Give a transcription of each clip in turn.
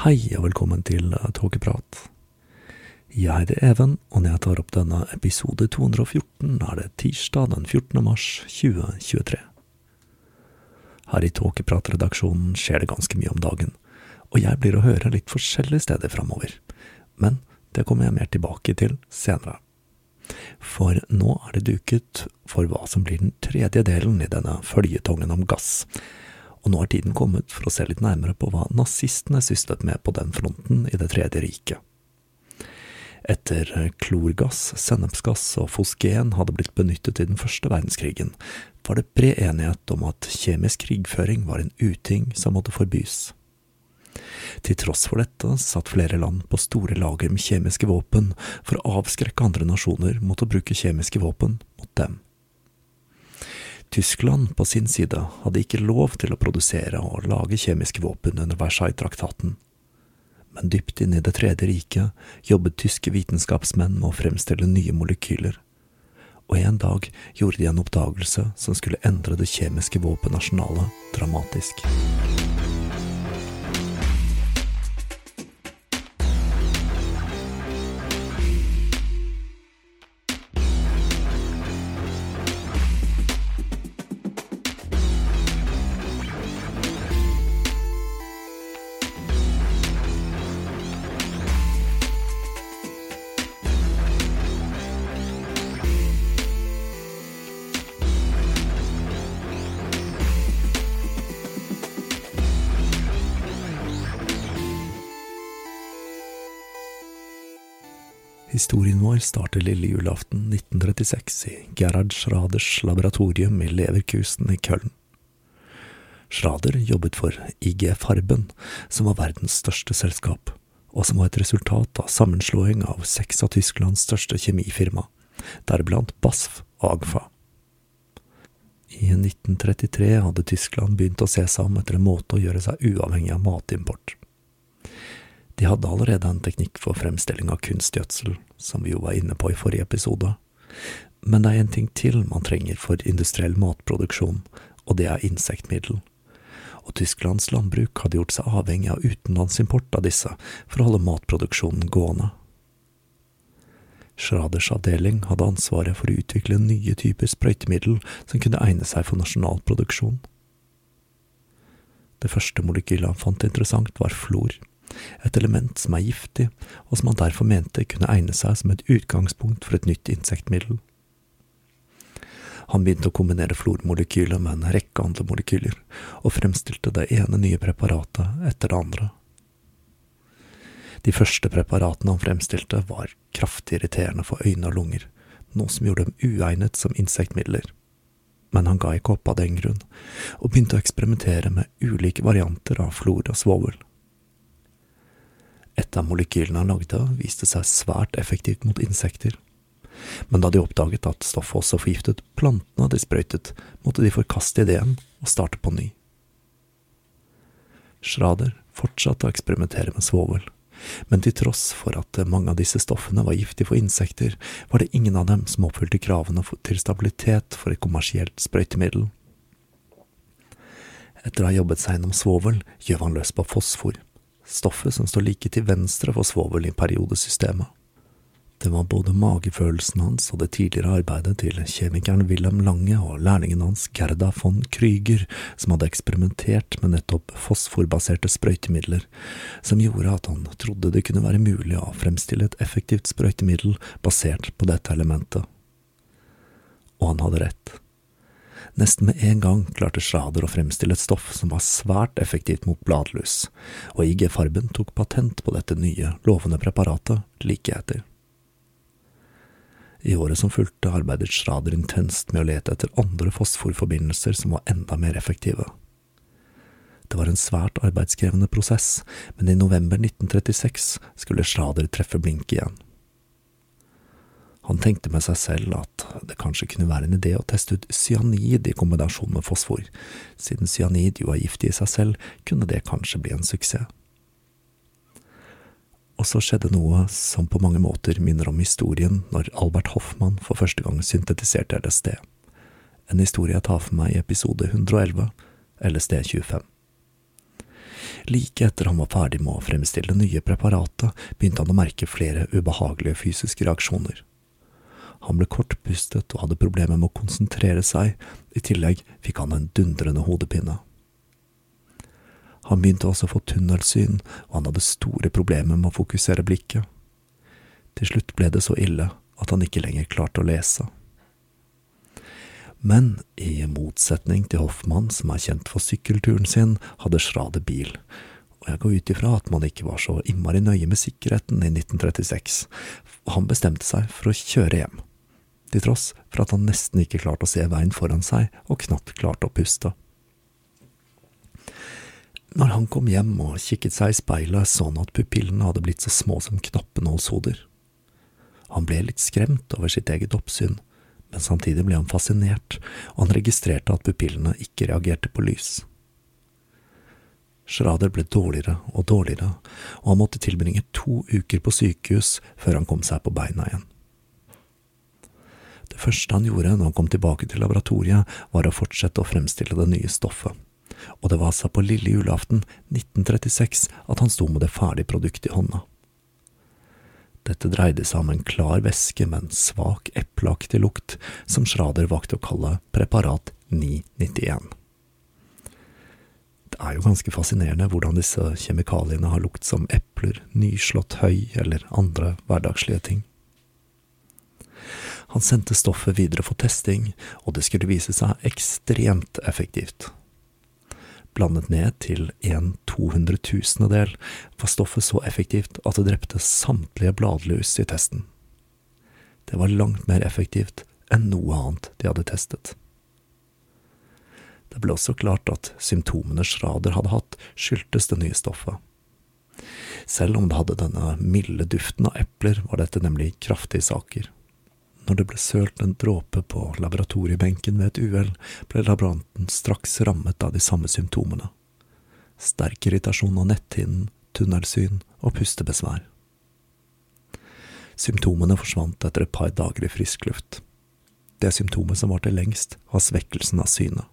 Hei og velkommen til Tåkeprat. Jeg heter Even, og når jeg tar opp denne episode 214, er det tirsdag den 14. mars 2023. Her i Tåkeprat-redaksjonen skjer det ganske mye om dagen, og jeg blir å høre litt forskjellige steder framover, men det kommer jeg mer tilbake til senere. For nå er det duket for hva som blir den tredje delen i denne føljetongen om gass, og nå er tiden kommet for å se litt nærmere på hva nazistene syslet med på den fronten i Det tredje riket. Etter klorgass, sennepsgass og fosgen hadde blitt benyttet i den første verdenskrigen, var det bred enighet om at kjemisk krigføring var en uting som måtte forbys. Til tross for dette satt flere land på store lager med kjemiske våpen for å avskrekke andre nasjoner mot å bruke kjemiske våpen mot dem. Tyskland på sin side hadde ikke lov til å produsere og lage kjemiske våpen under Versailles-traktaten. Men dypt inne i Det tredje riket jobbet tyske vitenskapsmenn med å fremstille nye molekyler. Og en dag gjorde de en oppdagelse som skulle endre det kjemiske våpenarsenalet dramatisk. Historien vår starter lille julaften 1936 i Gerhard Schraders laboratorium i Leverkusen i Köln. Schrader jobbet for IG Farben, som var verdens største selskap, og som var et resultat av sammenslåing av seks av Tysklands største kjemifirma, deriblant BASF og Agfa. I 1933 hadde Tyskland begynt å se seg om etter en måte å gjøre seg uavhengig av matimport. De hadde allerede en teknikk for fremstilling av kunstgjødsel, som vi jo var inne på i forrige episode, men det er en ting til man trenger for industriell matproduksjon, og det er insektmiddel. Og Tysklands landbruk hadde gjort seg avhengig av utenlandsimport av disse for å holde matproduksjonen gående. Schraders avdeling hadde ansvaret for å utvikle nye typer sprøytemiddel som kunne egne seg for nasjonal produksjon. Det første molekylet han fant interessant, var flor, et element som er giftig, og som han derfor mente kunne egne seg som et utgangspunkt for et nytt insektmiddel. Han begynte å kombinere flormolekylet med en rekke andre molekyler, og fremstilte det ene nye preparatet etter det andre. De første preparatene han fremstilte, var kraftig irriterende for øyne og lunger, noe som gjorde dem uegnet som insektmidler. Men han ga ikke opp av den grunn, og begynte å eksperimentere med ulike varianter av flor og svovel. Et av molekylene han lagde, viste seg svært effektivt mot insekter. Men da de oppdaget at stoffet også forgiftet plantene de sprøytet, måtte de forkaste ideen og starte på ny. Schrader fortsatte å eksperimentere med svovel, men til tross for at mange av disse stoffene var giftige for insekter, var det ingen av dem som oppfylte kravene til stabilitet for et kommersielt sprøytemiddel. Etter å ha jobbet seg gjennom svovel, gjøv han løs på fosfor, stoffet som står like til venstre for svovel i periodesystemet. Det var både magefølelsen hans og det tidligere arbeidet til kjemikeren Wilhelm Lange og lærlingen hans Gerda von Krüger som hadde eksperimentert med nettopp fosforbaserte sprøytemidler, som gjorde at han trodde det kunne være mulig å fremstille et effektivt sprøytemiddel basert på dette elementet. Og han hadde rett. Nesten med en gang klarte Schrader å fremstille et stoff som var svært effektivt mot bladlus, og IG Farben tok patent på dette nye, lovende preparatet like etter. I året som fulgte, arbeidet Schrader intenst med å lete etter andre fosforforbindelser som var enda mer effektive. Det var en svært arbeidskrevende prosess, men i november 1936 skulle Schrader treffe blink igjen. Han tenkte med seg selv at det kanskje kunne være en idé å teste ut cyanid i kombinasjon med fosfor. Siden cyanid jo er giftig i seg selv, kunne det kanskje bli en suksess. Og så skjedde noe som på mange måter minner om historien når Albert Hoffmann for første gang syntetiserte LSD. En historie jeg tar for meg i episode 111, LSD 25. Like etter han var ferdig med å fremstille nye preparatet, begynte han å merke flere ubehagelige fysiske reaksjoner. Han ble kortpustet og hadde problemer med å konsentrere seg, i tillegg fikk han en dundrende hodepine. Han begynte også å få tunnelsyn, og han hadde store problemer med å fokusere blikket. Til slutt ble det så ille at han ikke lenger klarte å lese. Men i motsetning til Hoffmann, som er kjent for sykkelturen sin, hadde Schrade bil, og jeg går ut ifra at man ikke var så innmari nøye med sikkerheten i 1936, og han bestemte seg for å kjøre hjem, til tross for at han nesten ikke klarte å se veien foran seg og knapt klarte å puste. Når han kom hjem og kikket seg i speilet, så han at pupillene hadde blitt så små som knappenålshoder. Han ble litt skremt over sitt eget oppsyn, men samtidig ble han fascinert, og han registrerte at pupillene ikke reagerte på lys. Schrader ble dårligere og dårligere, og han måtte tilbringe to uker på sykehus før han kom seg på beina igjen. Det første han gjorde når han kom tilbake til laboratoriet, var å fortsette å fremstille det nye stoffet og det var altså på lille julaften 1936 at han sto med det ferdige produktet i hånda. Dette dreide seg om en klar væske med en svak epleaktig lukt, som Schrader valgte å kalle preparat 991. Det er jo ganske fascinerende hvordan disse kjemikaliene har lukt som epler, nyslått høy eller andre hverdagslige ting. Han sendte stoffet videre for testing, og det skulle vise seg ekstremt effektivt. Blandet ned til en tohundretusendedel var stoffet så effektivt at det drepte samtlige bladlus i testen. Det var langt mer effektivt enn noe annet de hadde testet. Det ble også klart at symptomene Schrader hadde hatt, skyldtes det nye stoffet. Selv om det hadde denne milde duften av epler, var dette nemlig kraftige saker. Når det ble sølt en dråpe på laboratoriebenken ved et uhell, ble laboranten straks rammet av de samme symptomene. Sterk irritasjon av netthinnen, tunnelsyn og pustebesvær. Symptomene forsvant etter et par dager i frisk luft. Det symptomet som varte lengst, var svekkelsen av synet.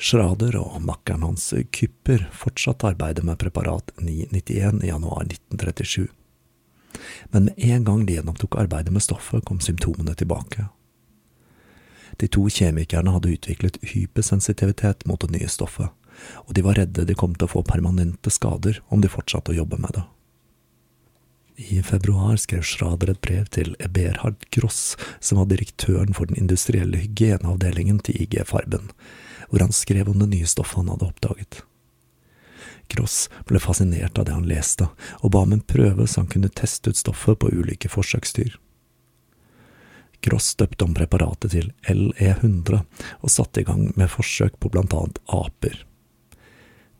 Schrader og makkeren hans Kypper fortsatte arbeidet med preparat 991 i januar 1937. Men med en gang de gjennomtok arbeidet med stoffet, kom symptomene tilbake. De to kjemikerne hadde utviklet hypersensitivitet mot det nye stoffet, og de var redde de kom til å få permanente skader om de fortsatte å jobbe med det. I februar skrev Schrader et brev til Eberhard Gross, som var direktøren for den industrielle hygieneavdelingen til IG Farben, hvor han skrev om det nye stoffet han hadde oppdaget. Gross ble fascinert av det han leste, og ba om en prøve så han kunne teste ut stoffet på ulike forsøksdyr. Gross døpte om preparatet til LE100 og satte i gang med forsøk på blant annet aper.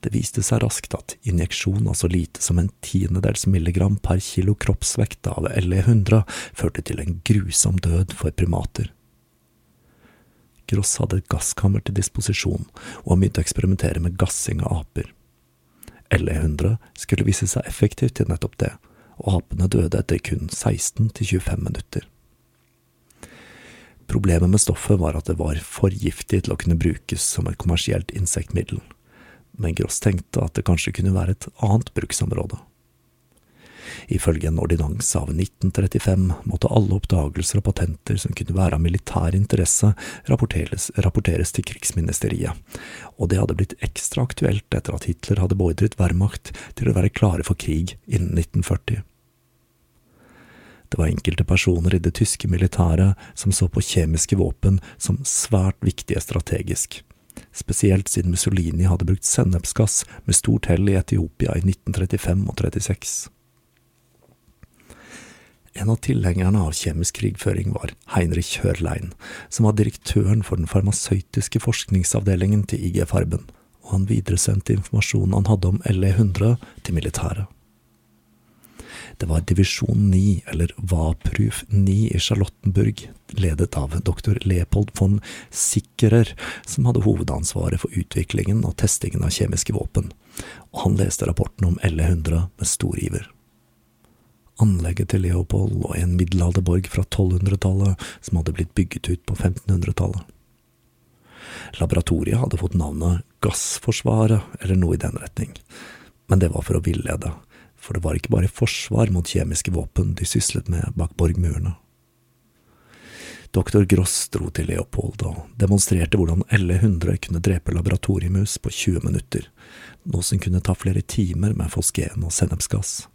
Det viste seg raskt at injeksjon av så lite som en tiendedels milligram per kilo kroppsvekt av LE100 førte til en grusom død for primater. Gross hadde et gasskammer til disposisjon, og han begynte å eksperimentere med gassing av aper. LE100 skulle vise seg effektivt til nettopp det, og apene døde etter kun 16–25 minutter. Problemet med stoffet var at det var for giftig til å kunne brukes som et kommersielt insektmiddel men Gross tenkte at det kanskje kunne være et annet bruksområde. Ifølge en ordinans av 1935 måtte alle oppdagelser og patenter som kunne være av militær interesse, rapporteres, rapporteres til krigsministeriet, og det hadde blitt ekstra aktuelt etter at Hitler hadde beordret Wehrmacht til å være klare for krig innen 1940. Det var enkelte personer i det tyske militæret som så på kjemiske våpen som svært viktige strategisk spesielt siden Mussolini hadde brukt sennepsgass med stort hell i Etiopia i 1935 og 36. En av tilhengerne av kjemisk krigføring var Heinrich Hørlein, som var direktøren for den farmasøytiske forskningsavdelingen til IG Farben, og han videresendte informasjonen han hadde om LE100 til militæret. Det var divisjon 9, eller Vapruf 9 i Charlottenburg, ledet av doktor Leopold von Sikkerer, som hadde hovedansvaret for utviklingen og testingen av kjemiske våpen, og han leste rapporten om LE100 med stor iver. Anlegget til Leopold og en middelalderborg fra 1200-tallet som hadde blitt bygget ut på 1500-tallet. Laboratoriet hadde fått navnet Gassforsvaret, eller noe i den retning, men det var for å villede, for det var ikke bare forsvar mot kjemiske våpen de syslet med bak borgmurene. Doktor Gross dro til Leopold og demonstrerte hvordan LE100 kunne drepe laboratoriemus på 20 minutter, noe som kunne ta flere timer med fosgen og sennepsgass.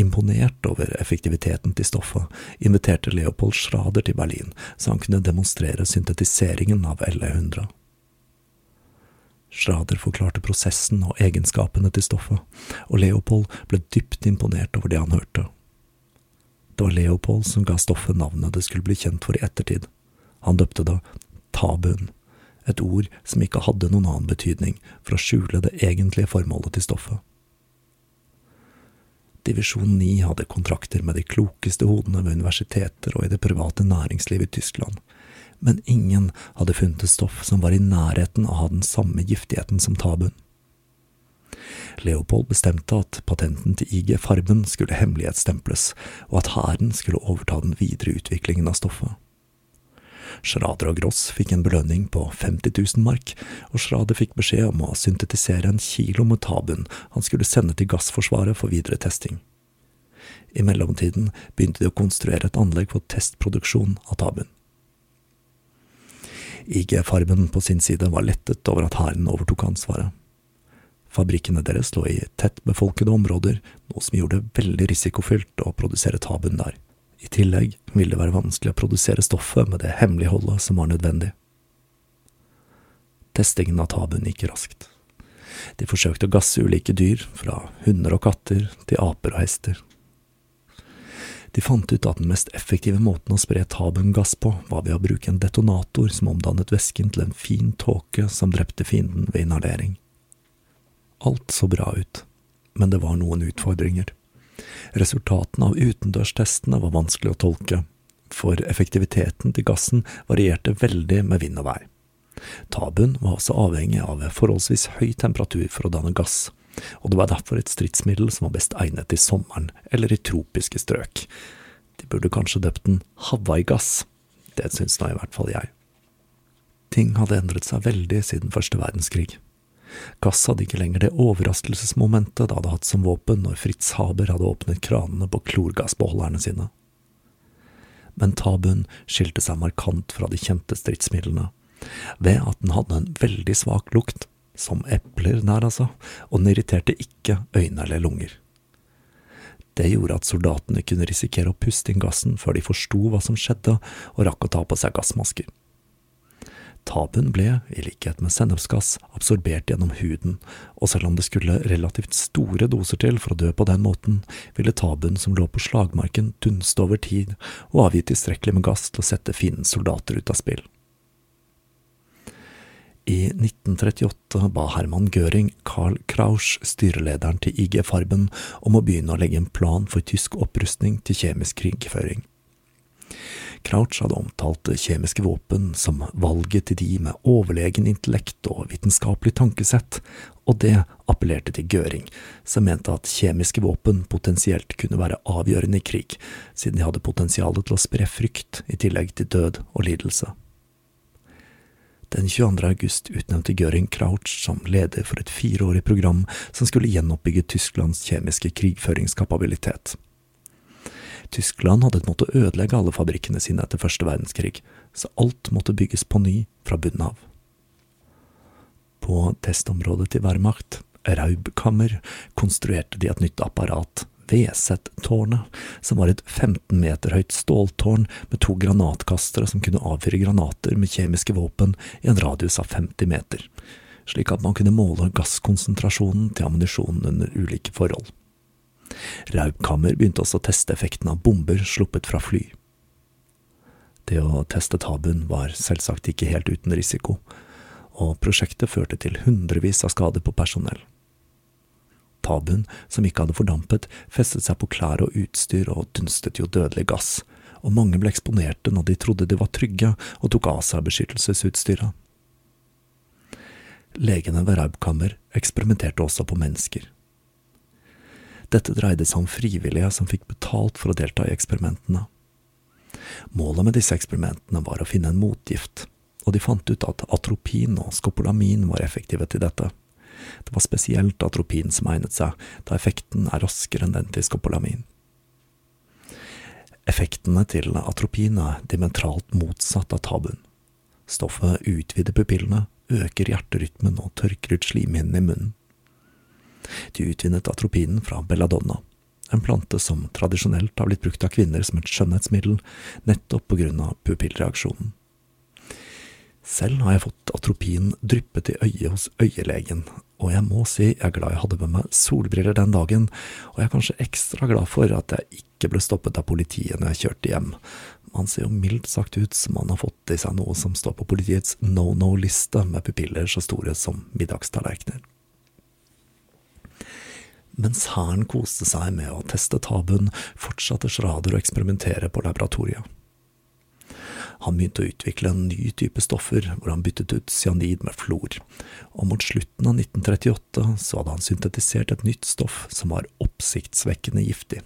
Imponert over effektiviteten til stoffet, inviterte Leopold Schrader til Berlin, så han kunne demonstrere syntetiseringen av LE100. Schrader forklarte prosessen og egenskapene til stoffet, og Leopold ble dypt imponert over det han hørte. Det var Leopold som ga stoffet navnet det skulle bli kjent for i ettertid. Han døpte det tabun, et ord som ikke hadde noen annen betydning for å skjule det egentlige formålet til stoffet. Divisjon 9 hadde kontrakter med de klokeste hodene ved universiteter og i det private næringslivet i Tyskland, men ingen hadde funnet et stoff som var i nærheten av å ha den samme giftigheten som tabuen. Leopold bestemte at patenten til IG Farben skulle hemmelighetsstemples, og at hæren skulle overta den videre utviklingen av stoffet. Schrader og Gross fikk en belønning på 50 000 mark, og Schrader fikk beskjed om å syntetisere en kilo med tabun han skulle sende til Gassforsvaret for videre testing. I mellomtiden begynte de å konstruere et anlegg for testproduksjon av tabun. IG Farben på sin side var lettet over at hæren overtok ansvaret. Fabrikkene deres lå i tettbefolkede områder, noe som gjorde det veldig risikofylt å produsere tabun der. I tillegg ville det være vanskelig å produsere stoffet med det hemmeligholdet som var nødvendig. Testingen av tabun gikk raskt. De forsøkte å gasse ulike dyr, fra hunder og katter til aper og hester. De fant ut at den mest effektive måten å spre tabungass på, var ved å bruke en detonator som omdannet væsken til en fin tåke som drepte fienden ved inhalering. Alt så bra ut, men det var noen utfordringer. Resultatene av utendørstestene var vanskelig å tolke, for effektiviteten til gassen varierte veldig med vind og vær. Tabun var også avhengig av forholdsvis høy temperatur for å danne gass, og det var derfor et stridsmiddel som var best egnet i sommeren eller i tropiske strøk. De burde kanskje døpt den Hawaii-gass. Det syns nå i hvert fall jeg. Ting hadde endret seg veldig siden første verdenskrig. Gass hadde ikke lenger det overraskelsesmomentet det hadde hatt som våpen når Fritz Haber hadde åpnet kranene på klorgassbeholderne sine. Men tabuen skilte seg markant fra de kjente stridsmidlene, ved at den hadde en veldig svak lukt som epler nær altså, og den irriterte ikke øyne eller lunger. Det gjorde at soldatene kunne risikere å puste inn gassen før de forsto hva som skjedde og rakk å ta på seg gassmasker. Taben ble, i likhet med sennepsgass, absorbert gjennom huden, og selv om det skulle relativt store doser til for å dø på den måten, ville taben som lå på slagmarken dunste over tid og avgi tilstrekkelig med gass til å sette fiendens soldater ut av spill. I 1938 ba Herman Göring Carl Krausch, styrelederen til IG Farben, om å begynne å legge en plan for tysk opprustning til kjemisk krigføring. Crouch hadde omtalt kjemiske våpen som valget til de med overlegen intellekt og vitenskapelig tankesett, og det appellerte til Göring, som mente at kjemiske våpen potensielt kunne være avgjørende i krig, siden de hadde potensialet til å spre frykt i tillegg til død og lidelse. Den 22. august utnevnte Göring Crouch som leder for et fireårig program som skulle gjenoppbygge Tysklands kjemiske krigføringskapabilitet. Tyskland hadde måttet ødelegge alle fabrikkene sine etter første verdenskrig, så alt måtte bygges på ny fra bunnen av. På testområdet til Wehrmacht, Raubkammer, konstruerte de et nytt apparat, VZ-tårnet, som var et 15 meter høyt ståltårn med to granatkastere som kunne avfyre granater med kjemiske våpen i en radius av 50 meter, slik at man kunne måle gasskonsentrasjonen til ammunisjonen under ulike forhold. Raubkammer begynte også å teste effekten av bomber sluppet fra fly. Det å teste tabuen var selvsagt ikke helt uten risiko, og prosjektet førte til hundrevis av skader på personell. Tabuen, som ikke hadde fordampet, festet seg på klær og utstyr og dunstet jo dødelig gass, og mange ble eksponerte når de trodde de var trygge og tok av seg beskyttelsesutstyret. Legene ved Raubkammer eksperimenterte også på mennesker. Dette dreide seg om frivillige som fikk betalt for å delta i eksperimentene. Målet med disse eksperimentene var å finne en motgift, og de fant ut at atropin og skopolamin var effektive til dette. Det var spesielt atropin som egnet seg, da effekten er raskere enn den til skopolamin. Effektene til atropin er dimentralt motsatt av tabuen. Stoffet utvider pupillene, øker hjerterytmen og tørker ut slimhinnene i munnen. De utvinnet atropinen fra belladonna, en plante som tradisjonelt har blitt brukt av kvinner som et skjønnhetsmiddel, nettopp på grunn av pupillreaksjonen. Selv har jeg fått atropin dryppet i øyet hos øyelegen, og jeg må si jeg er glad jeg hadde med meg solbriller den dagen, og jeg er kanskje ekstra glad for at jeg ikke ble stoppet av politiet når jeg kjørte hjem. Man ser jo mildt sagt ut som man har fått i seg noe som står på politiets no no-liste med pupiller så store som middagstallerkener. Mens hæren koste seg med å teste tabuen, fortsatte Schrader å eksperimentere på laboratoriet. Han begynte å utvikle en ny type stoffer, hvor han byttet ut cyanid med flor, og mot slutten av 1938 så hadde han syntetisert et nytt stoff som var oppsiktsvekkende giftig.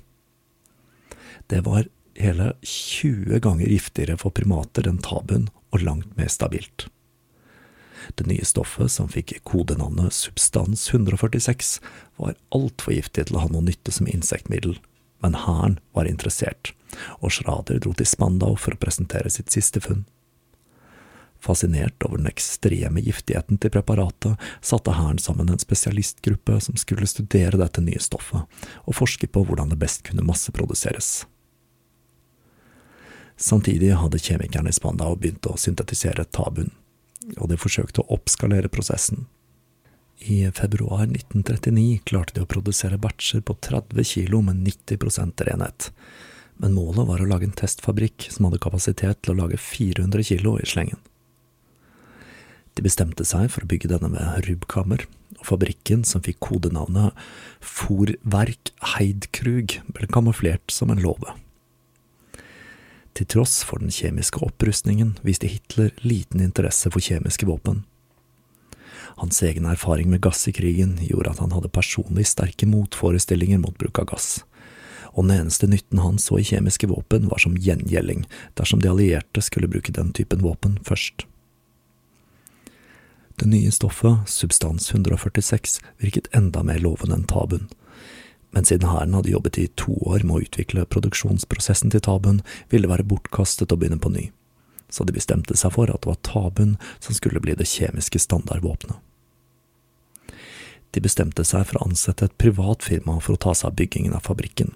Det var hele 20 ganger giftigere for primater enn tabuen, og langt mer stabilt. Det nye stoffet, som fikk kodenavnet Substans 146, var altfor giftig til å ha noe nytte som insektmiddel, men hæren var interessert, og Schrader dro til Spandau for å presentere sitt siste funn. Fascinert over den ekstreme giftigheten til preparatet, satte hæren sammen en spesialistgruppe som skulle studere dette nye stoffet, og forske på hvordan det best kunne masseproduseres. Samtidig hadde kjemikerne i Spandau begynt å syntetisere tabun, og de forsøkte å oppskalere prosessen. I februar 1939 klarte de å produsere batcher på 30 kilo med 90% renhet, men målet var å lage en testfabrikk som hadde kapasitet til å lage 400 kilo i slengen. De bestemte seg for å bygge denne ved Rubkammer, og fabrikken, som fikk kodenavnet Forverk Heidkrug, ble kamuflert som en låve. Til tross for den kjemiske opprustningen viste Hitler liten interesse for kjemiske våpen. Hans egen erfaring med gass i krigen gjorde at han hadde personlig sterke motforestillinger mot bruk av gass, og den eneste nytten han så i kjemiske våpen var som gjengjelding dersom de allierte skulle bruke den typen våpen først. Det nye stoffet, substans 146, virket enda mer lovende enn tabun, men siden hæren hadde jobbet i to år med å utvikle produksjonsprosessen til tabun, ville det være bortkastet å begynne på ny, så de bestemte seg for at det var tabun som skulle bli det kjemiske standardvåpenet. De bestemte seg for å ansette et privat firma for å ta seg av byggingen av fabrikken,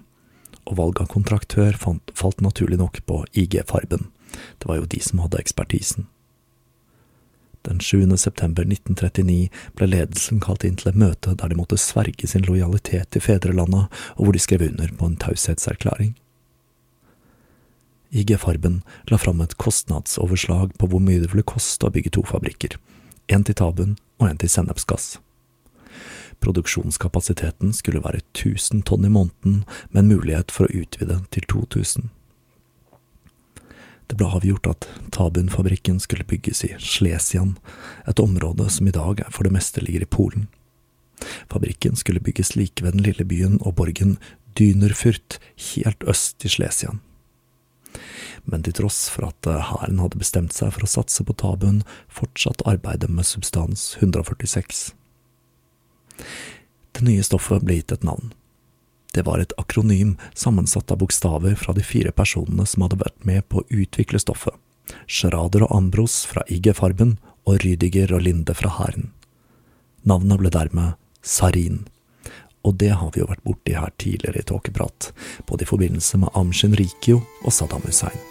og valg av kontraktør falt naturlig nok på IG Farben, det var jo de som hadde ekspertisen. Den 7. september 1939 ble ledelsen kalt inn til et møte der de måtte sverge sin lojalitet til fedrelandet, og hvor de skrev under på en taushetserklæring. IG Farben la fram et kostnadsoverslag på hvor mye det ville koste å bygge to fabrikker, en til Tabun og en til sennepsgass. Produksjonskapasiteten skulle være 1000 tonn i måneden, med en mulighet for å utvide til 2000. Det ble avgjort at Tabun-fabrikken skulle bygges i Slesian, et område som i dag for det meste ligger i Polen. Fabrikken skulle bygges like ved den lille byen og borgen Dynerfurt, helt øst i Slesian. Men til tross for at hæren hadde bestemt seg for å satse på Tabun, fortsatte arbeidet med substans 146. Det nye stoffet ble gitt et navn, det var et akronym sammensatt av bokstaver fra de fire personene som hadde vært med på å utvikle stoffet, Schrader og Ambros fra IG og Rydiger og Linde fra Hæren. Navnet ble dermed Sarin, og det har vi jo vært borti her tidligere i Tåkeprat, både i forbindelse med Amshin Rikio og Saddam Hussein.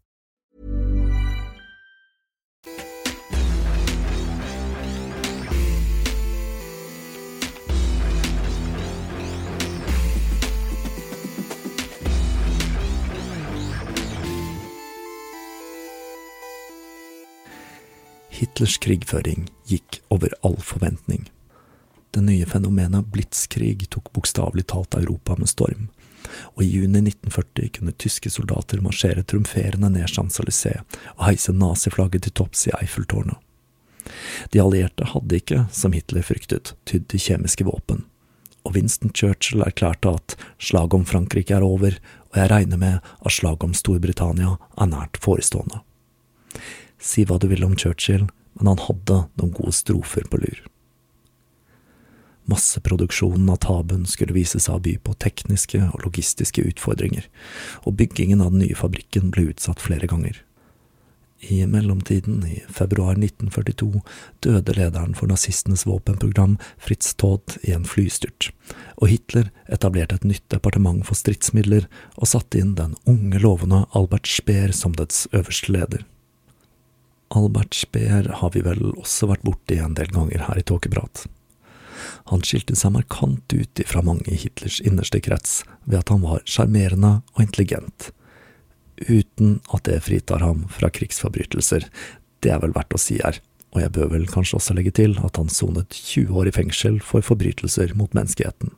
Hitlers krigføring gikk over all forventning. Det nye fenomenet blitzkrig tok bokstavelig talt Europa med storm, og i juni 1940 kunne tyske soldater marsjere triumferende ned Champs-Élysées og heise naziflagget til topps i Eiffeltårnet. De allierte hadde ikke, som Hitler fryktet, tydd til kjemiske våpen, og Winston Churchill erklærte at slaget om Frankrike er over, og jeg regner med at slaget om Storbritannia er nært forestående. Si hva du vil om Churchill, men han hadde noen gode strofer på lur. Masseproduksjonen av Tabun skulle vise seg å by på tekniske og logistiske utfordringer, og byggingen av den nye fabrikken ble utsatt flere ganger. I mellomtiden, i februar 1942, døde lederen for nazistenes våpenprogram, Fritz Todt, i en flystyrt, og Hitler etablerte et nytt departement for stridsmidler og satte inn den unge, lovende Albert Speer som dets øverste leder. Albert Speer har vi vel også vært borti en del ganger her i Tåkeprat. Han skilte seg markant ut ifra mange i Hitlers innerste krets ved at han var sjarmerende og intelligent, uten at det fritar ham fra krigsforbrytelser, det er vel verdt å si her, og jeg bør vel kanskje også legge til at han sonet 20 år i fengsel for forbrytelser mot menneskeheten.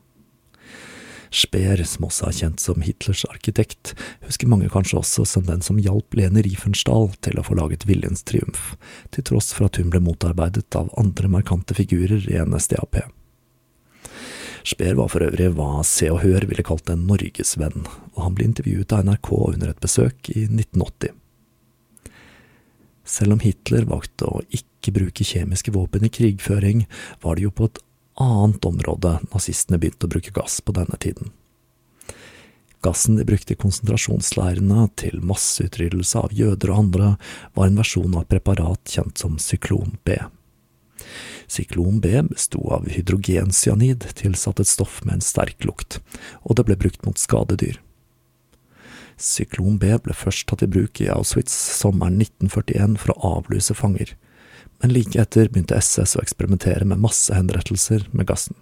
Speer, som også er kjent som Hitlers arkitekt, husker mange kanskje også som den som hjalp Lene Riefenstahl til å få laget Viljens triumf, til tross for at hun ble motarbeidet av andre markante figurer i NSDAP. Speer var for øvrig hva Se og Hør ville kalt en norgesvenn, og han ble intervjuet av NRK under et besøk i 1980. Selv om Hitler valgte å ikke bruke kjemiske våpen i krigføring, var det jo på et annet område nazistene begynte å bruke gass på denne tiden. Gassen de brukte i konsentrasjonsleirene til masseutryddelse av jøder og andre, var en versjon av preparat kjent som syklon B. Syklon B besto av hydrogencyanid, tilsatt et stoff med en sterk lukt, og det ble brukt mot skadedyr. Syklon B ble først tatt i bruk i Auschwitz sommeren 1941 for å avlyse fanger, men like etter begynte SS å eksperimentere med massehenrettelser med gassen.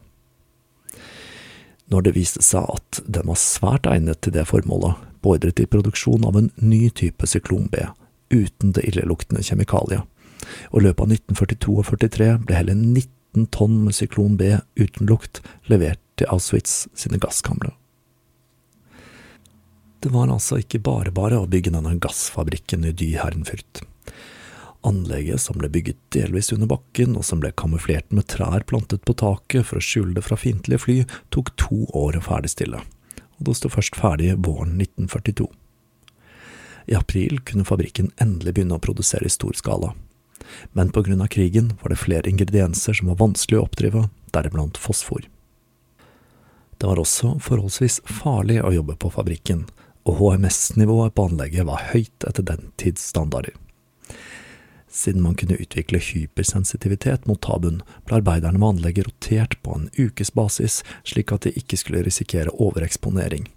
Når det viste seg at den var svært egnet til det formålet, beordret de produksjon av en ny type syklon B, uten det illeluktende kjemikaliet, og i løpet av 1942 og 43 ble hele 19 tonn med syklon B uten lukt levert til Auschwitz sine gasskamre. Det var altså ikke bare bare å bygge denne gassfabrikken i Dyhernfurt. Anlegget, som ble bygget delvis under bakken, og som ble kamuflert med trær plantet på taket for å skjule det fra fiendtlige fly, tok to år å ferdigstille, og det sto først ferdig våren 1942. I april kunne fabrikken endelig begynne å produsere i stor skala, men på grunn av krigen var det flere ingredienser som var vanskelig å oppdrive, deriblant fosfor. Det var også forholdsvis farlig å jobbe på fabrikken, og HMS-nivået på anlegget var høyt etter den tids standarder. Siden man kunne utvikle hypersensitivitet mot tabuen, ble arbeiderne med anlegget rotert på en ukesbasis, slik at de ikke skulle risikere overeksponering.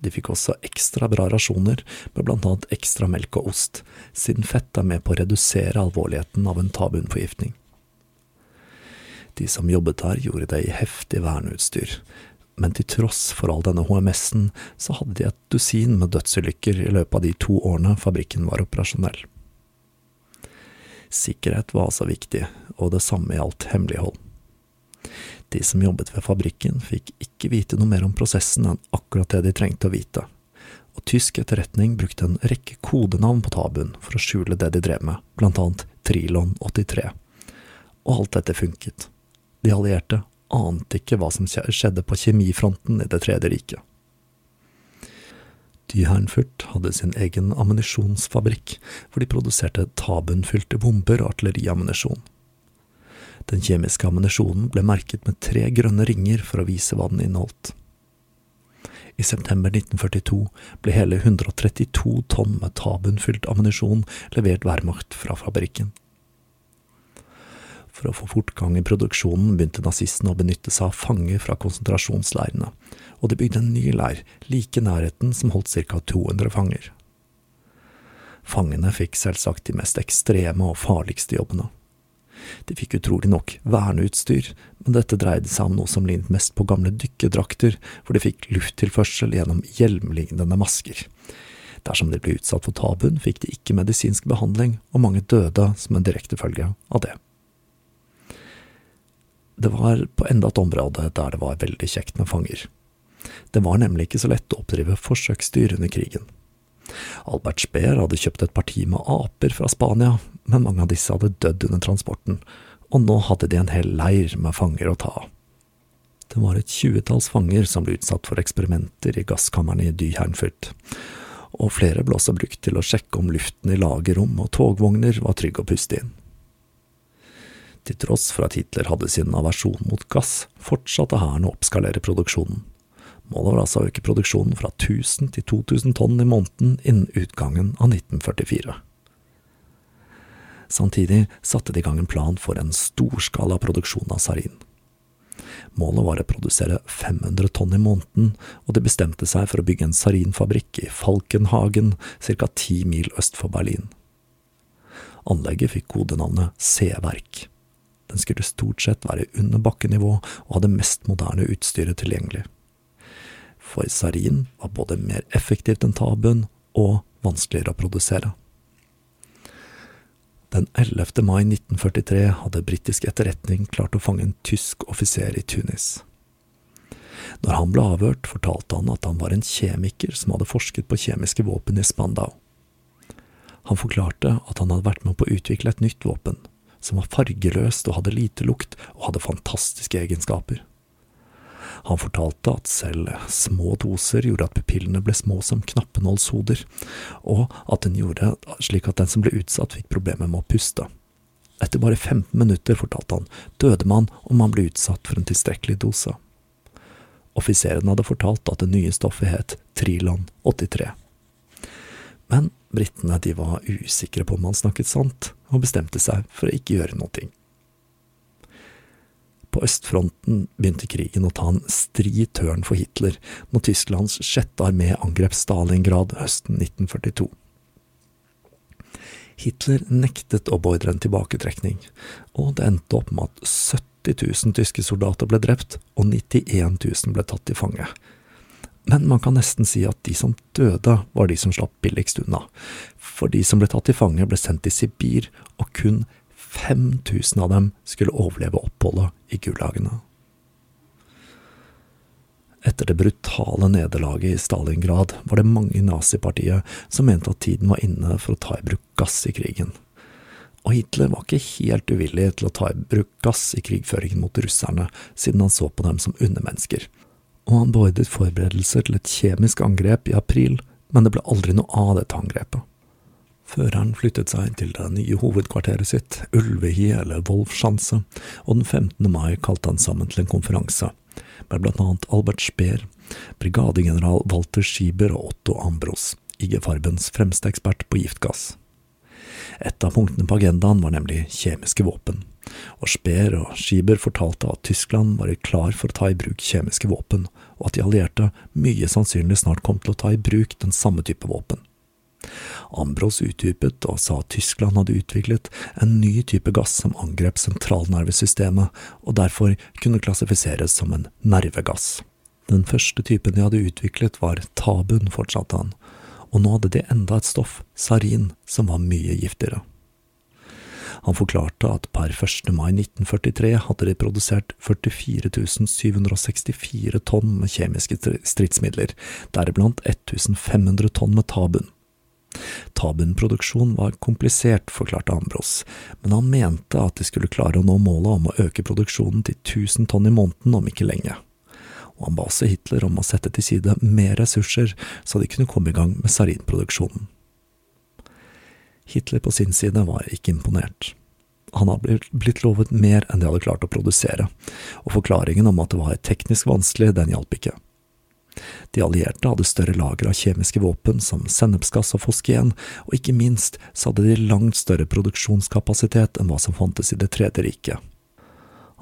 De fikk også ekstra bra rasjoner, med blant annet ekstra melk og ost, siden fett er med på å redusere alvorligheten av en tabunforgiftning. De som jobbet der, gjorde det i heftig verneutstyr, men til tross for all denne HMS-en, så hadde de et dusin med dødsulykker i løpet av de to årene fabrikken var operasjonell. Sikkerhet var altså viktig, og det samme gjaldt hemmelighold. De som jobbet ved fabrikken, fikk ikke vite noe mer om prosessen enn akkurat det de trengte å vite, og tysk etterretning brukte en rekke kodenavn på tabuen for å skjule det de drev med, blant annet Trilon 83. Og alt dette funket. De allierte ante ikke hva som skjedde på kjemifronten i Det tredje riket. Dyhernfurt hadde sin egen ammunisjonsfabrikk, hvor de produserte tabunfylte bomber og artilleriammunisjon. Den kjemiske ammunisjonen ble merket med tre grønne ringer for å vise hva den inneholdt. I september 1942 ble hele 132 tonn med tabunfylt ammunisjon levert Wehrmacht fra fabrikken. For å få fortgang i produksjonen begynte nazistene å benytte seg av fanger fra konsentrasjonsleirene, og de bygde en ny leir like nærheten som holdt ca 200 fanger. Fangene fikk selvsagt de mest ekstreme og farligste jobbene. De fikk utrolig nok verneutstyr, men dette dreide seg om noe som lignet mest på gamle dykkerdrakter, hvor de fikk lufttilførsel gjennom hjelmlignende masker. Dersom de ble utsatt for tabuen, fikk de ikke medisinsk behandling, og mange døde som en direkte følge av det. Det var på enda et område der det var veldig kjekt med fanger. Det var nemlig ikke så lett å oppdrive forsøksdyr under krigen. Albert Speer hadde kjøpt et parti med aper fra Spania, men mange av disse hadde dødd under transporten, og nå hadde de en hel leir med fanger å ta av. Det var et tjuetalls fanger som ble utsatt for eksperimenter i gasskammerne i Dyhernfurt, og flere ble også brukt til å sjekke om luften i lagerrom og togvogner var trygg å puste inn. Til tross for at Hitler hadde sin aversjon mot gass, fortsatte hæren å oppskalere produksjonen. Målet var altså å øke produksjonen fra 1000 til 2000 tonn i måneden innen utgangen av 1944. Samtidig satte de i gang en plan for en storskala produksjon av sarin. Målet var å produsere 500 tonn i måneden, og de bestemte seg for å bygge en sarinfabrikk i Falkenhagen, ca. ti mil øst for Berlin. Anlegget fikk kodenavnet C-verk. Den skulle stort sett være under bakkenivå og hadde mest moderne utstyret tilgjengelig. For sarin var både mer effektivt enn tabuen og vanskeligere å produsere. Den 11. mai 1943 hadde britisk etterretning klart å fange en tysk offiser i Tunis. Når han ble avhørt, fortalte han at han var en kjemiker som hadde forsket på kjemiske våpen i Spandau. Han forklarte at han hadde vært med på å utvikle et nytt våpen, som var fargeløst og hadde lite lukt og hadde fantastiske egenskaper. Han fortalte at selv små doser gjorde at pupillene ble små som knappenålshoder, og at den gjorde slik at den som ble utsatt, fikk problemer med å puste. Etter bare 15 minutter, fortalte han, døde man om man ble utsatt for en tilstrekkelig dose. Offiseren hadde fortalt at det nye stoffet het Trilon 83. Men britene de var usikre på om han snakket sant, og bestemte seg for å ikke gjøre noe. På østfronten begynte krigen å ta en stri tørn for Hitler når Tysklands sjette armé angrep Stalingrad høsten 1942. Hitler nektet å beordre en tilbaketrekning, og det endte opp med at 70 000 tyske soldater ble drept og 91 000 ble tatt til fange. Men man kan nesten si at de som døde, var de som slapp billigst unna, for de som ble tatt til fange, ble sendt til Sibir, og kun 5000 av dem skulle overleve oppholdet i gulagene. Etter det brutale nederlaget i Stalingrad var det mange i nazipartiet som mente at tiden var inne for å ta i bruk gass i krigen. Og Hitler var ikke helt uvillig til å ta i bruk gass i krigføringen mot russerne, siden han så på dem som undermennesker. Og han beordret forberedelser til et kjemisk angrep i april, men det ble aldri noe av dette angrepet Føreren flyttet seg til det nye hovedkvarteret sitt, Ulvehi eller Wolfschanze, og den 15. mai kalte han sammen til en konferanse, med blant annet Albert Speer, brigadegeneral Walter Schieber og Otto Ambros, IG Farbens fremste ekspert på giftgass. Et av punktene på agendaen var nemlig kjemiske våpen, og Speer og Schieber fortalte at Tyskland var klar for å ta i bruk kjemiske våpen, og at de allierte mye sannsynlig snart kom til å ta i bruk den samme type våpen. Ambros utdypet og sa at Tyskland hadde utviklet en ny type gass som angrep sentralnervesystemet, og derfor kunne klassifiseres som en nervegass. Den første typen de hadde utviklet var tabun, fortsatte han, og nå hadde de enda et stoff, sarin, som var mye giftigere. Han forklarte at per 1. mai 1943 hadde de produsert 44 764 tonn med kjemiske stridsmidler, deriblant 1500 tonn med tabun. Tabun-produksjon var komplisert, forklarte Ambros, men han mente at de skulle klare å nå målet om å øke produksjonen til 1000 tonn i måneden om ikke lenge. Og han ba også Hitler om å sette til side mer ressurser, så de kunne komme i gang med sarinproduksjonen. Hitler på sin side var ikke imponert. Han hadde blitt lovet mer enn de hadde klart å produsere, og forklaringen om at det var teknisk vanskelig, den hjalp ikke. De allierte hadde større lager av kjemiske våpen som sennepsgass og fosgen, og ikke minst så hadde de langt større produksjonskapasitet enn hva som fantes i Det tredje riket.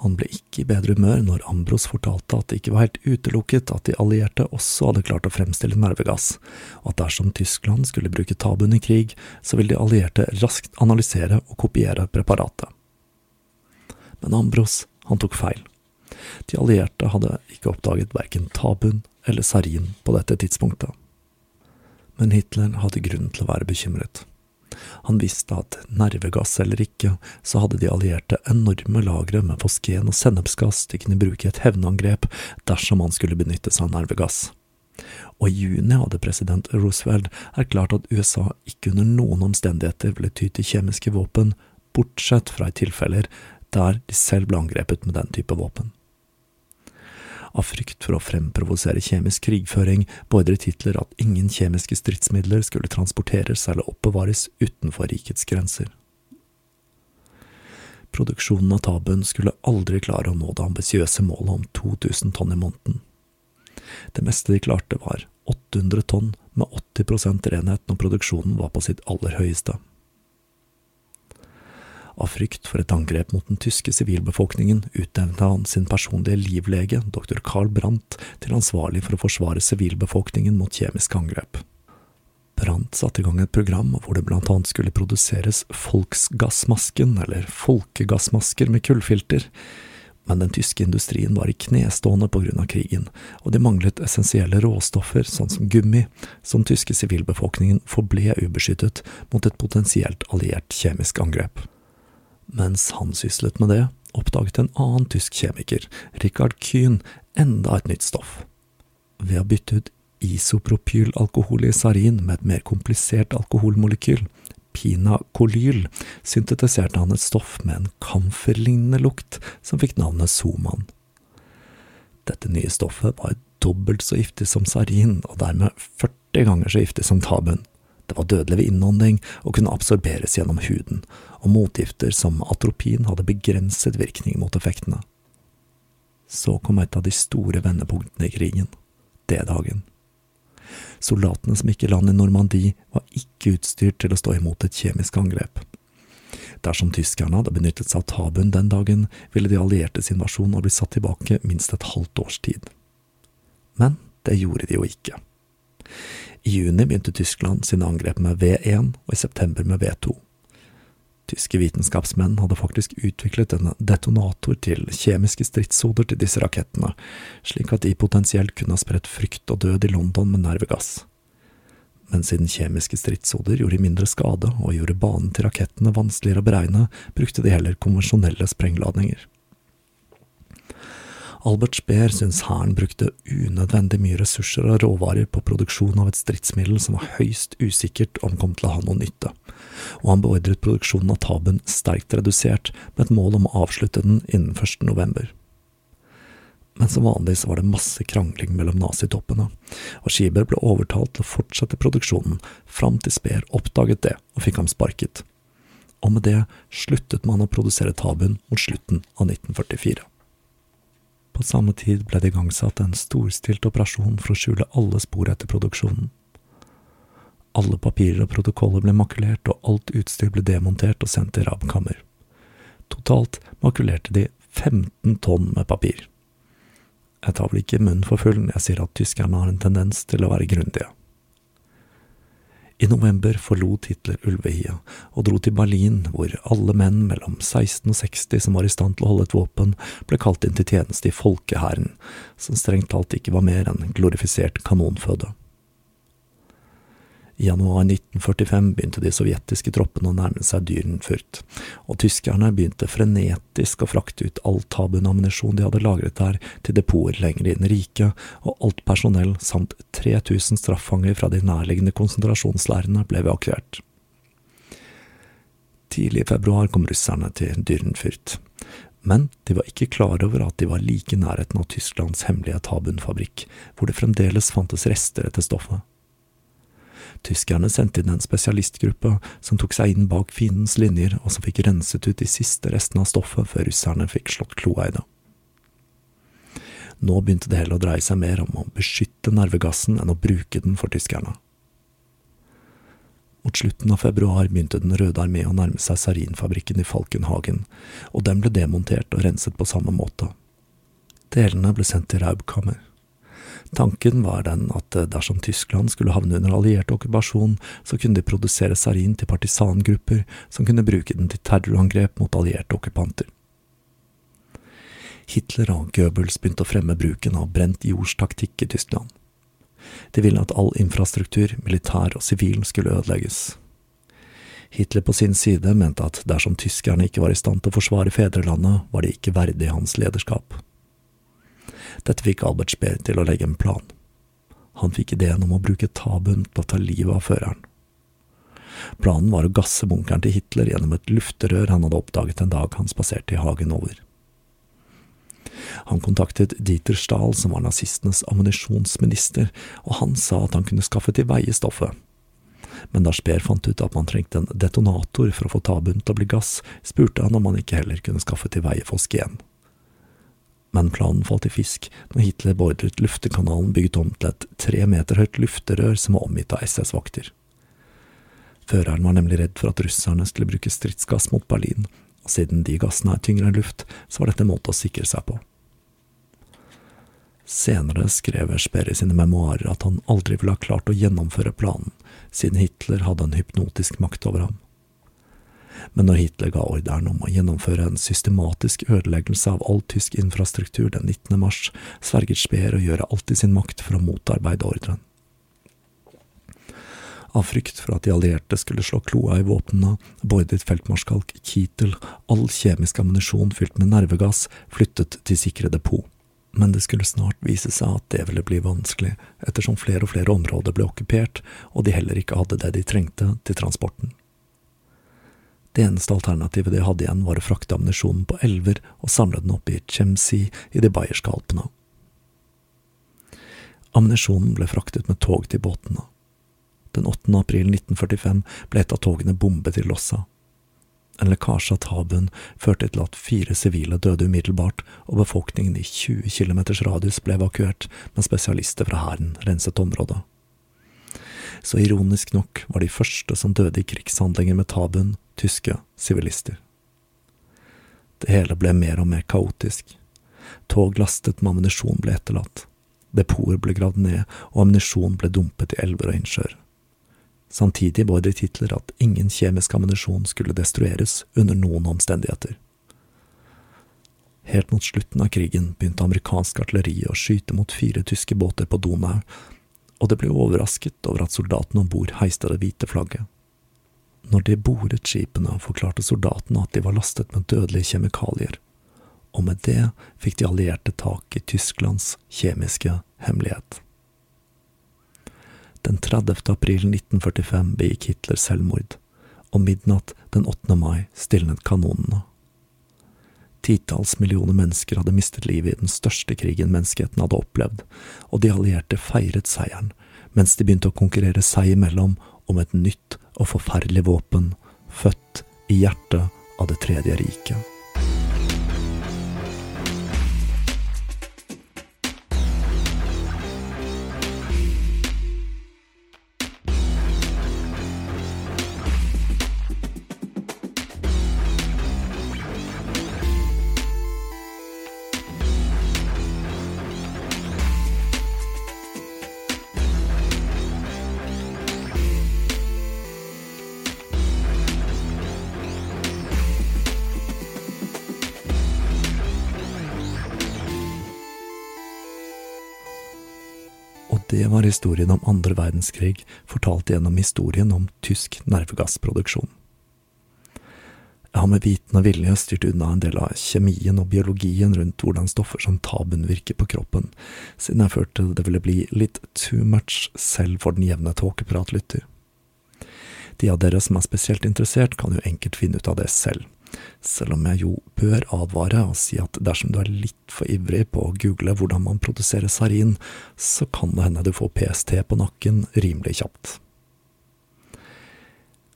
Han ble ikke i bedre humør når Ambros fortalte at det ikke var helt utelukket at de allierte også hadde klart å fremstille nervegass, og at dersom Tyskland skulle bruke tabuen i krig, så ville de allierte raskt analysere og kopiere preparatet. Men Ambros, han tok feil. De allierte hadde ikke oppdaget verken tabun eller sarin på dette tidspunktet. Men Hitler hadde grunn til å være bekymret. Han visste at nervegass eller ikke, så hadde de allierte enorme lagre med fosgen og sennepsgass de kunne bruke i et hevnangrep dersom han skulle benytte seg av nervegass. Og i juni hadde president Roosevelt erklært at USA ikke under noen omstendigheter ville ty til kjemiske våpen, bortsett fra i tilfeller der de selv ble angrepet med den type våpen. Av frykt for å fremprovosere kjemisk krigføring beordret Hitler at ingen kjemiske stridsmidler skulle transporteres eller oppbevares utenfor rikets grenser. Produksjonen av tabuen skulle aldri klare å nå det ambisiøse målet om 2000 tonn i måneden. Det meste de klarte, var 800 tonn med 80% renhet når produksjonen var på sitt aller høyeste. Av frykt for et angrep mot den tyske sivilbefolkningen utnevnte han sin personlige livlege, dr. Carl Brandt, til ansvarlig for å forsvare sivilbefolkningen mot kjemiske angrep. Brandt satte i gang et program hvor det blant annet skulle produseres Volksgassmasken, eller folkegassmasker med kullfilter, men den tyske industrien var i knestående av krigen, og de manglet essensielle råstoffer, sånn som gummi, som tyske sivilbefolkningen forble ubeskyttet mot et potensielt alliert kjemisk angrep. Mens han syslet med det, oppdaget en annen tysk kjemiker, Richard Kühn, enda et nytt stoff. Ved å bytte ut isopropylalkohol i sarin med et mer komplisert alkoholmolekyl, pinakolyl, syntetiserte han et stoff med en kamferlignende lukt som fikk navnet Soman. Dette nye stoffet var dobbelt så giftig som sarin, og dermed 40 ganger så giftig som tabun. Det var dødelig ved innånding og kunne absorberes gjennom huden, og motgifter som atropin hadde begrenset virkning mot effektene. Så kom et av de store vendepunktene i krigen, D-dagen. Soldatene som gikk i land i Normandie, var ikke utstyrt til å stå imot et kjemisk angrep. Dersom tyskerne hadde benyttet seg av tabuen den dagen, ville de alliertes invasjon ha blitt satt tilbake minst et halvt års tid. Men det gjorde de jo ikke. I juni begynte Tyskland sine angrep med V1, og i september med V2. Tyske vitenskapsmenn hadde faktisk utviklet en detonator til kjemiske stridshoder til disse rakettene, slik at de potensielt kunne ha spredt frykt og død i London med nervegass. Men siden kjemiske stridshoder gjorde mindre skade og gjorde banen til rakettene vanskeligere å beregne, brukte de heller konvensjonelle sprengladninger. Albert Speer syns hæren brukte unødvendig mye ressurser og råvarer på produksjon av et stridsmiddel som var høyst usikkert om kom til å ha noe nytte, og han beordret produksjonen av Taben sterkt redusert, med et mål om å avslutte den innen 1. november. Men som vanlig så var det masse krangling mellom nazitoppene, og Schieber ble overtalt til å fortsette produksjonen fram til Speer oppdaget det og fikk ham sparket. Og med det sluttet man å produsere Tabun mot slutten av 1944. På samme tid ble det igangsatt en storstilt operasjon for å skjule alle spor etter produksjonen. Alle papirer og protokoller ble makulert, og alt utstyr ble demontert og sendt til rabkammer. Totalt makulerte de 15 tonn med papir. Jeg tar vel ikke munnen for full når jeg sier at tyskerne har en tendens til å være grundige. I november forlot Hitler Ulvehia og dro til Berlin, hvor alle menn mellom 16 og 60 som var i stand til å holde et våpen, ble kalt inn til tjeneste i folkehæren, som strengt talt ikke var mer enn glorifisert kanonføde. I januar 1945 begynte de sovjetiske troppene å nærme seg Dyrenfurt, og tyskerne begynte frenetisk å frakte ut all tabunammunisjon de hadde lagret der, til depoter lenger i riket, og alt personell samt 3000 straffanger fra de nærliggende konsentrasjonsleirene ble evakuert. Tidlig i februar kom russerne til Dyrenfurt, men de var ikke klar over at de var like i nærheten av Tysklands hemmelige tabunfabrikk, hvor det fremdeles fantes rester etter stoffet. Tyskerne sendte inn en spesialistgruppe som tok seg inn bak fiendens linjer, og som fikk renset ut de siste restene av stoffet før russerne fikk slått kloa i det. Nå begynte det heller å dreie seg mer om å beskytte nervegassen enn å bruke den for tyskerne. Mot slutten av februar begynte Den røde armé å nærme seg sarinfabrikken i Falkenhagen, og den ble demontert og renset på samme måte. Delene ble sendt til Raubkammer. Tanken var den at eh, dersom Tyskland skulle havne under alliert okkupasjon, så kunne de produsere sarin til partisangrupper som kunne bruke den til terrorangrep mot allierte okkupanter. Hitler og Goebbels begynte å fremme bruken av brent jordstaktikk i Tyskland. De ville at all infrastruktur, militær og sivil, skulle ødelegges. Hitler på sin side mente at dersom tyskerne ikke var i stand til å forsvare fedrelandet, var de ikke verdig hans lederskap. Dette fikk Albert Speer til å legge en plan. Han fikk ideen om å bruke tabuen til å ta livet av føreren. Planen var å gasse bunkeren til Hitler gjennom et lufterør han hadde oppdaget en dag han spaserte i hagen over. Han kontaktet Dieter Stahl, som var nazistenes ammunisjonsminister, og han sa at han kunne skaffe til veie stoffet. Men da Speer fant ut at man trengte en detonator for å få tabuen til å bli gass, spurte han om han ikke heller kunne skaffe til veie fosgen men planen falt i fisk når Hitler beordret luftekanalen bygget om til et tre meter høyt lufterør som var omgitt av SS-vakter. Føreren var nemlig redd for at russerne skulle bruke stridsgass mot Berlin, og siden de gassene er tyngre enn luft, så var dette en måte å sikre seg på. Senere skrev Sperre i sine memoarer at han aldri ville ha klart å gjennomføre planen, siden Hitler hadde en hypnotisk makt over ham men når Hitler ga ordren om å gjennomføre en systematisk ødeleggelse av all tysk infrastruktur den 19. mars, sverget Speer å gjøre alt i sin makt for å motarbeide ordren. Av frykt for at de allierte skulle slå kloa i våpnene, beordret feltmarskalk Kittel all kjemisk ammunisjon fylt med nervegass flyttet til sikre depot, Men det skulle snart vise seg at det ville bli vanskelig, ettersom flere og flere områder ble okkupert, og de heller ikke hadde det de trengte til transporten. Det eneste alternativet de hadde igjen, var å frakte ammunisjonen på elver og samle den opp i Chemsi i de bayerske alpene. Ammunisjonen ble fraktet med tog til båtene. Den 8. april 1945 ble et av togene bombet i Lossa. En lekkasje av Tabuen førte til at fire sivile døde umiddelbart, og befolkningen i 20 km radius ble evakuert, men spesialister fra hæren renset området så ironisk nok var de første som døde i krigshandlinger med Tabun, tyske sivilister. Det hele ble mer og mer kaotisk. Tog lastet med ammunisjon ble etterlatt. Depoter ble gravd ned, og ammunisjon ble dumpet i elver og innsjøer. Samtidig beordret Hitler at ingen kjemisk ammunisjon skulle destrueres under noen omstendigheter. Helt mot slutten av krigen begynte amerikansk artilleri å skyte mot fire tyske båter på Donau, og det ble overrasket over at soldatene om bord heiste det hvite flagget. Når de boret skipene, forklarte soldatene at de var lastet med dødelige kjemikalier, og med det fikk de allierte tak i Tysklands kjemiske hemmelighet. Den 30. april 1945 begikk Hitler selvmord, og midnatt den 8. mai stilnet kanonene. Titalls millioner mennesker hadde mistet livet i den største krigen menneskeheten hadde opplevd, og de allierte feiret seieren, mens de begynte å konkurrere seg imellom om et nytt og forferdelig våpen, født i hjertet av Det tredje riket. Historien om andre verdenskrig, fortalt gjennom historien om tysk nervegassproduksjon. Jeg har med viten og vilje styrt unna en del av kjemien og biologien rundt hvordan stoffer som tabun virker på kroppen, siden jeg følte det ville bli litt too much selv for den jevne tåkepratlytter. De av dere som er spesielt interessert, kan jo enkelt finne ut av det selv selv om jeg jo bør advare og si at dersom du er litt for ivrig på å google hvordan man produserer sarin, så kan det hende du får PST på nakken rimelig kjapt.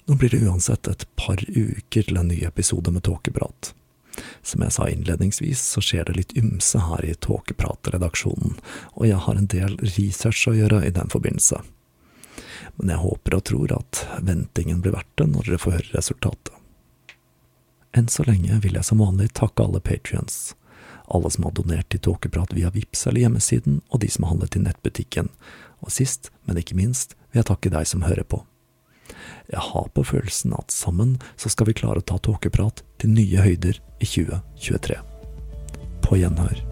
Nå blir det uansett et par uker til en ny episode med Tåkeprat. Som jeg sa innledningsvis, så skjer det litt ymse her i Tåkeprat-redaksjonen, og jeg har en del research å gjøre i den forbindelse. Men jeg håper og tror at ventingen blir verdt det når dere får høre resultatet. Enn så lenge vil jeg som vanlig takke alle patrions. Alle som har donert til Tåkeprat via VIPS eller hjemmesiden, og de som har handlet i nettbutikken. Og sist, men ikke minst, vil jeg takke deg som hører på. Jeg har på følelsen at sammen så skal vi klare å ta Tåkeprat til nye høyder i 2023. På gjenhør.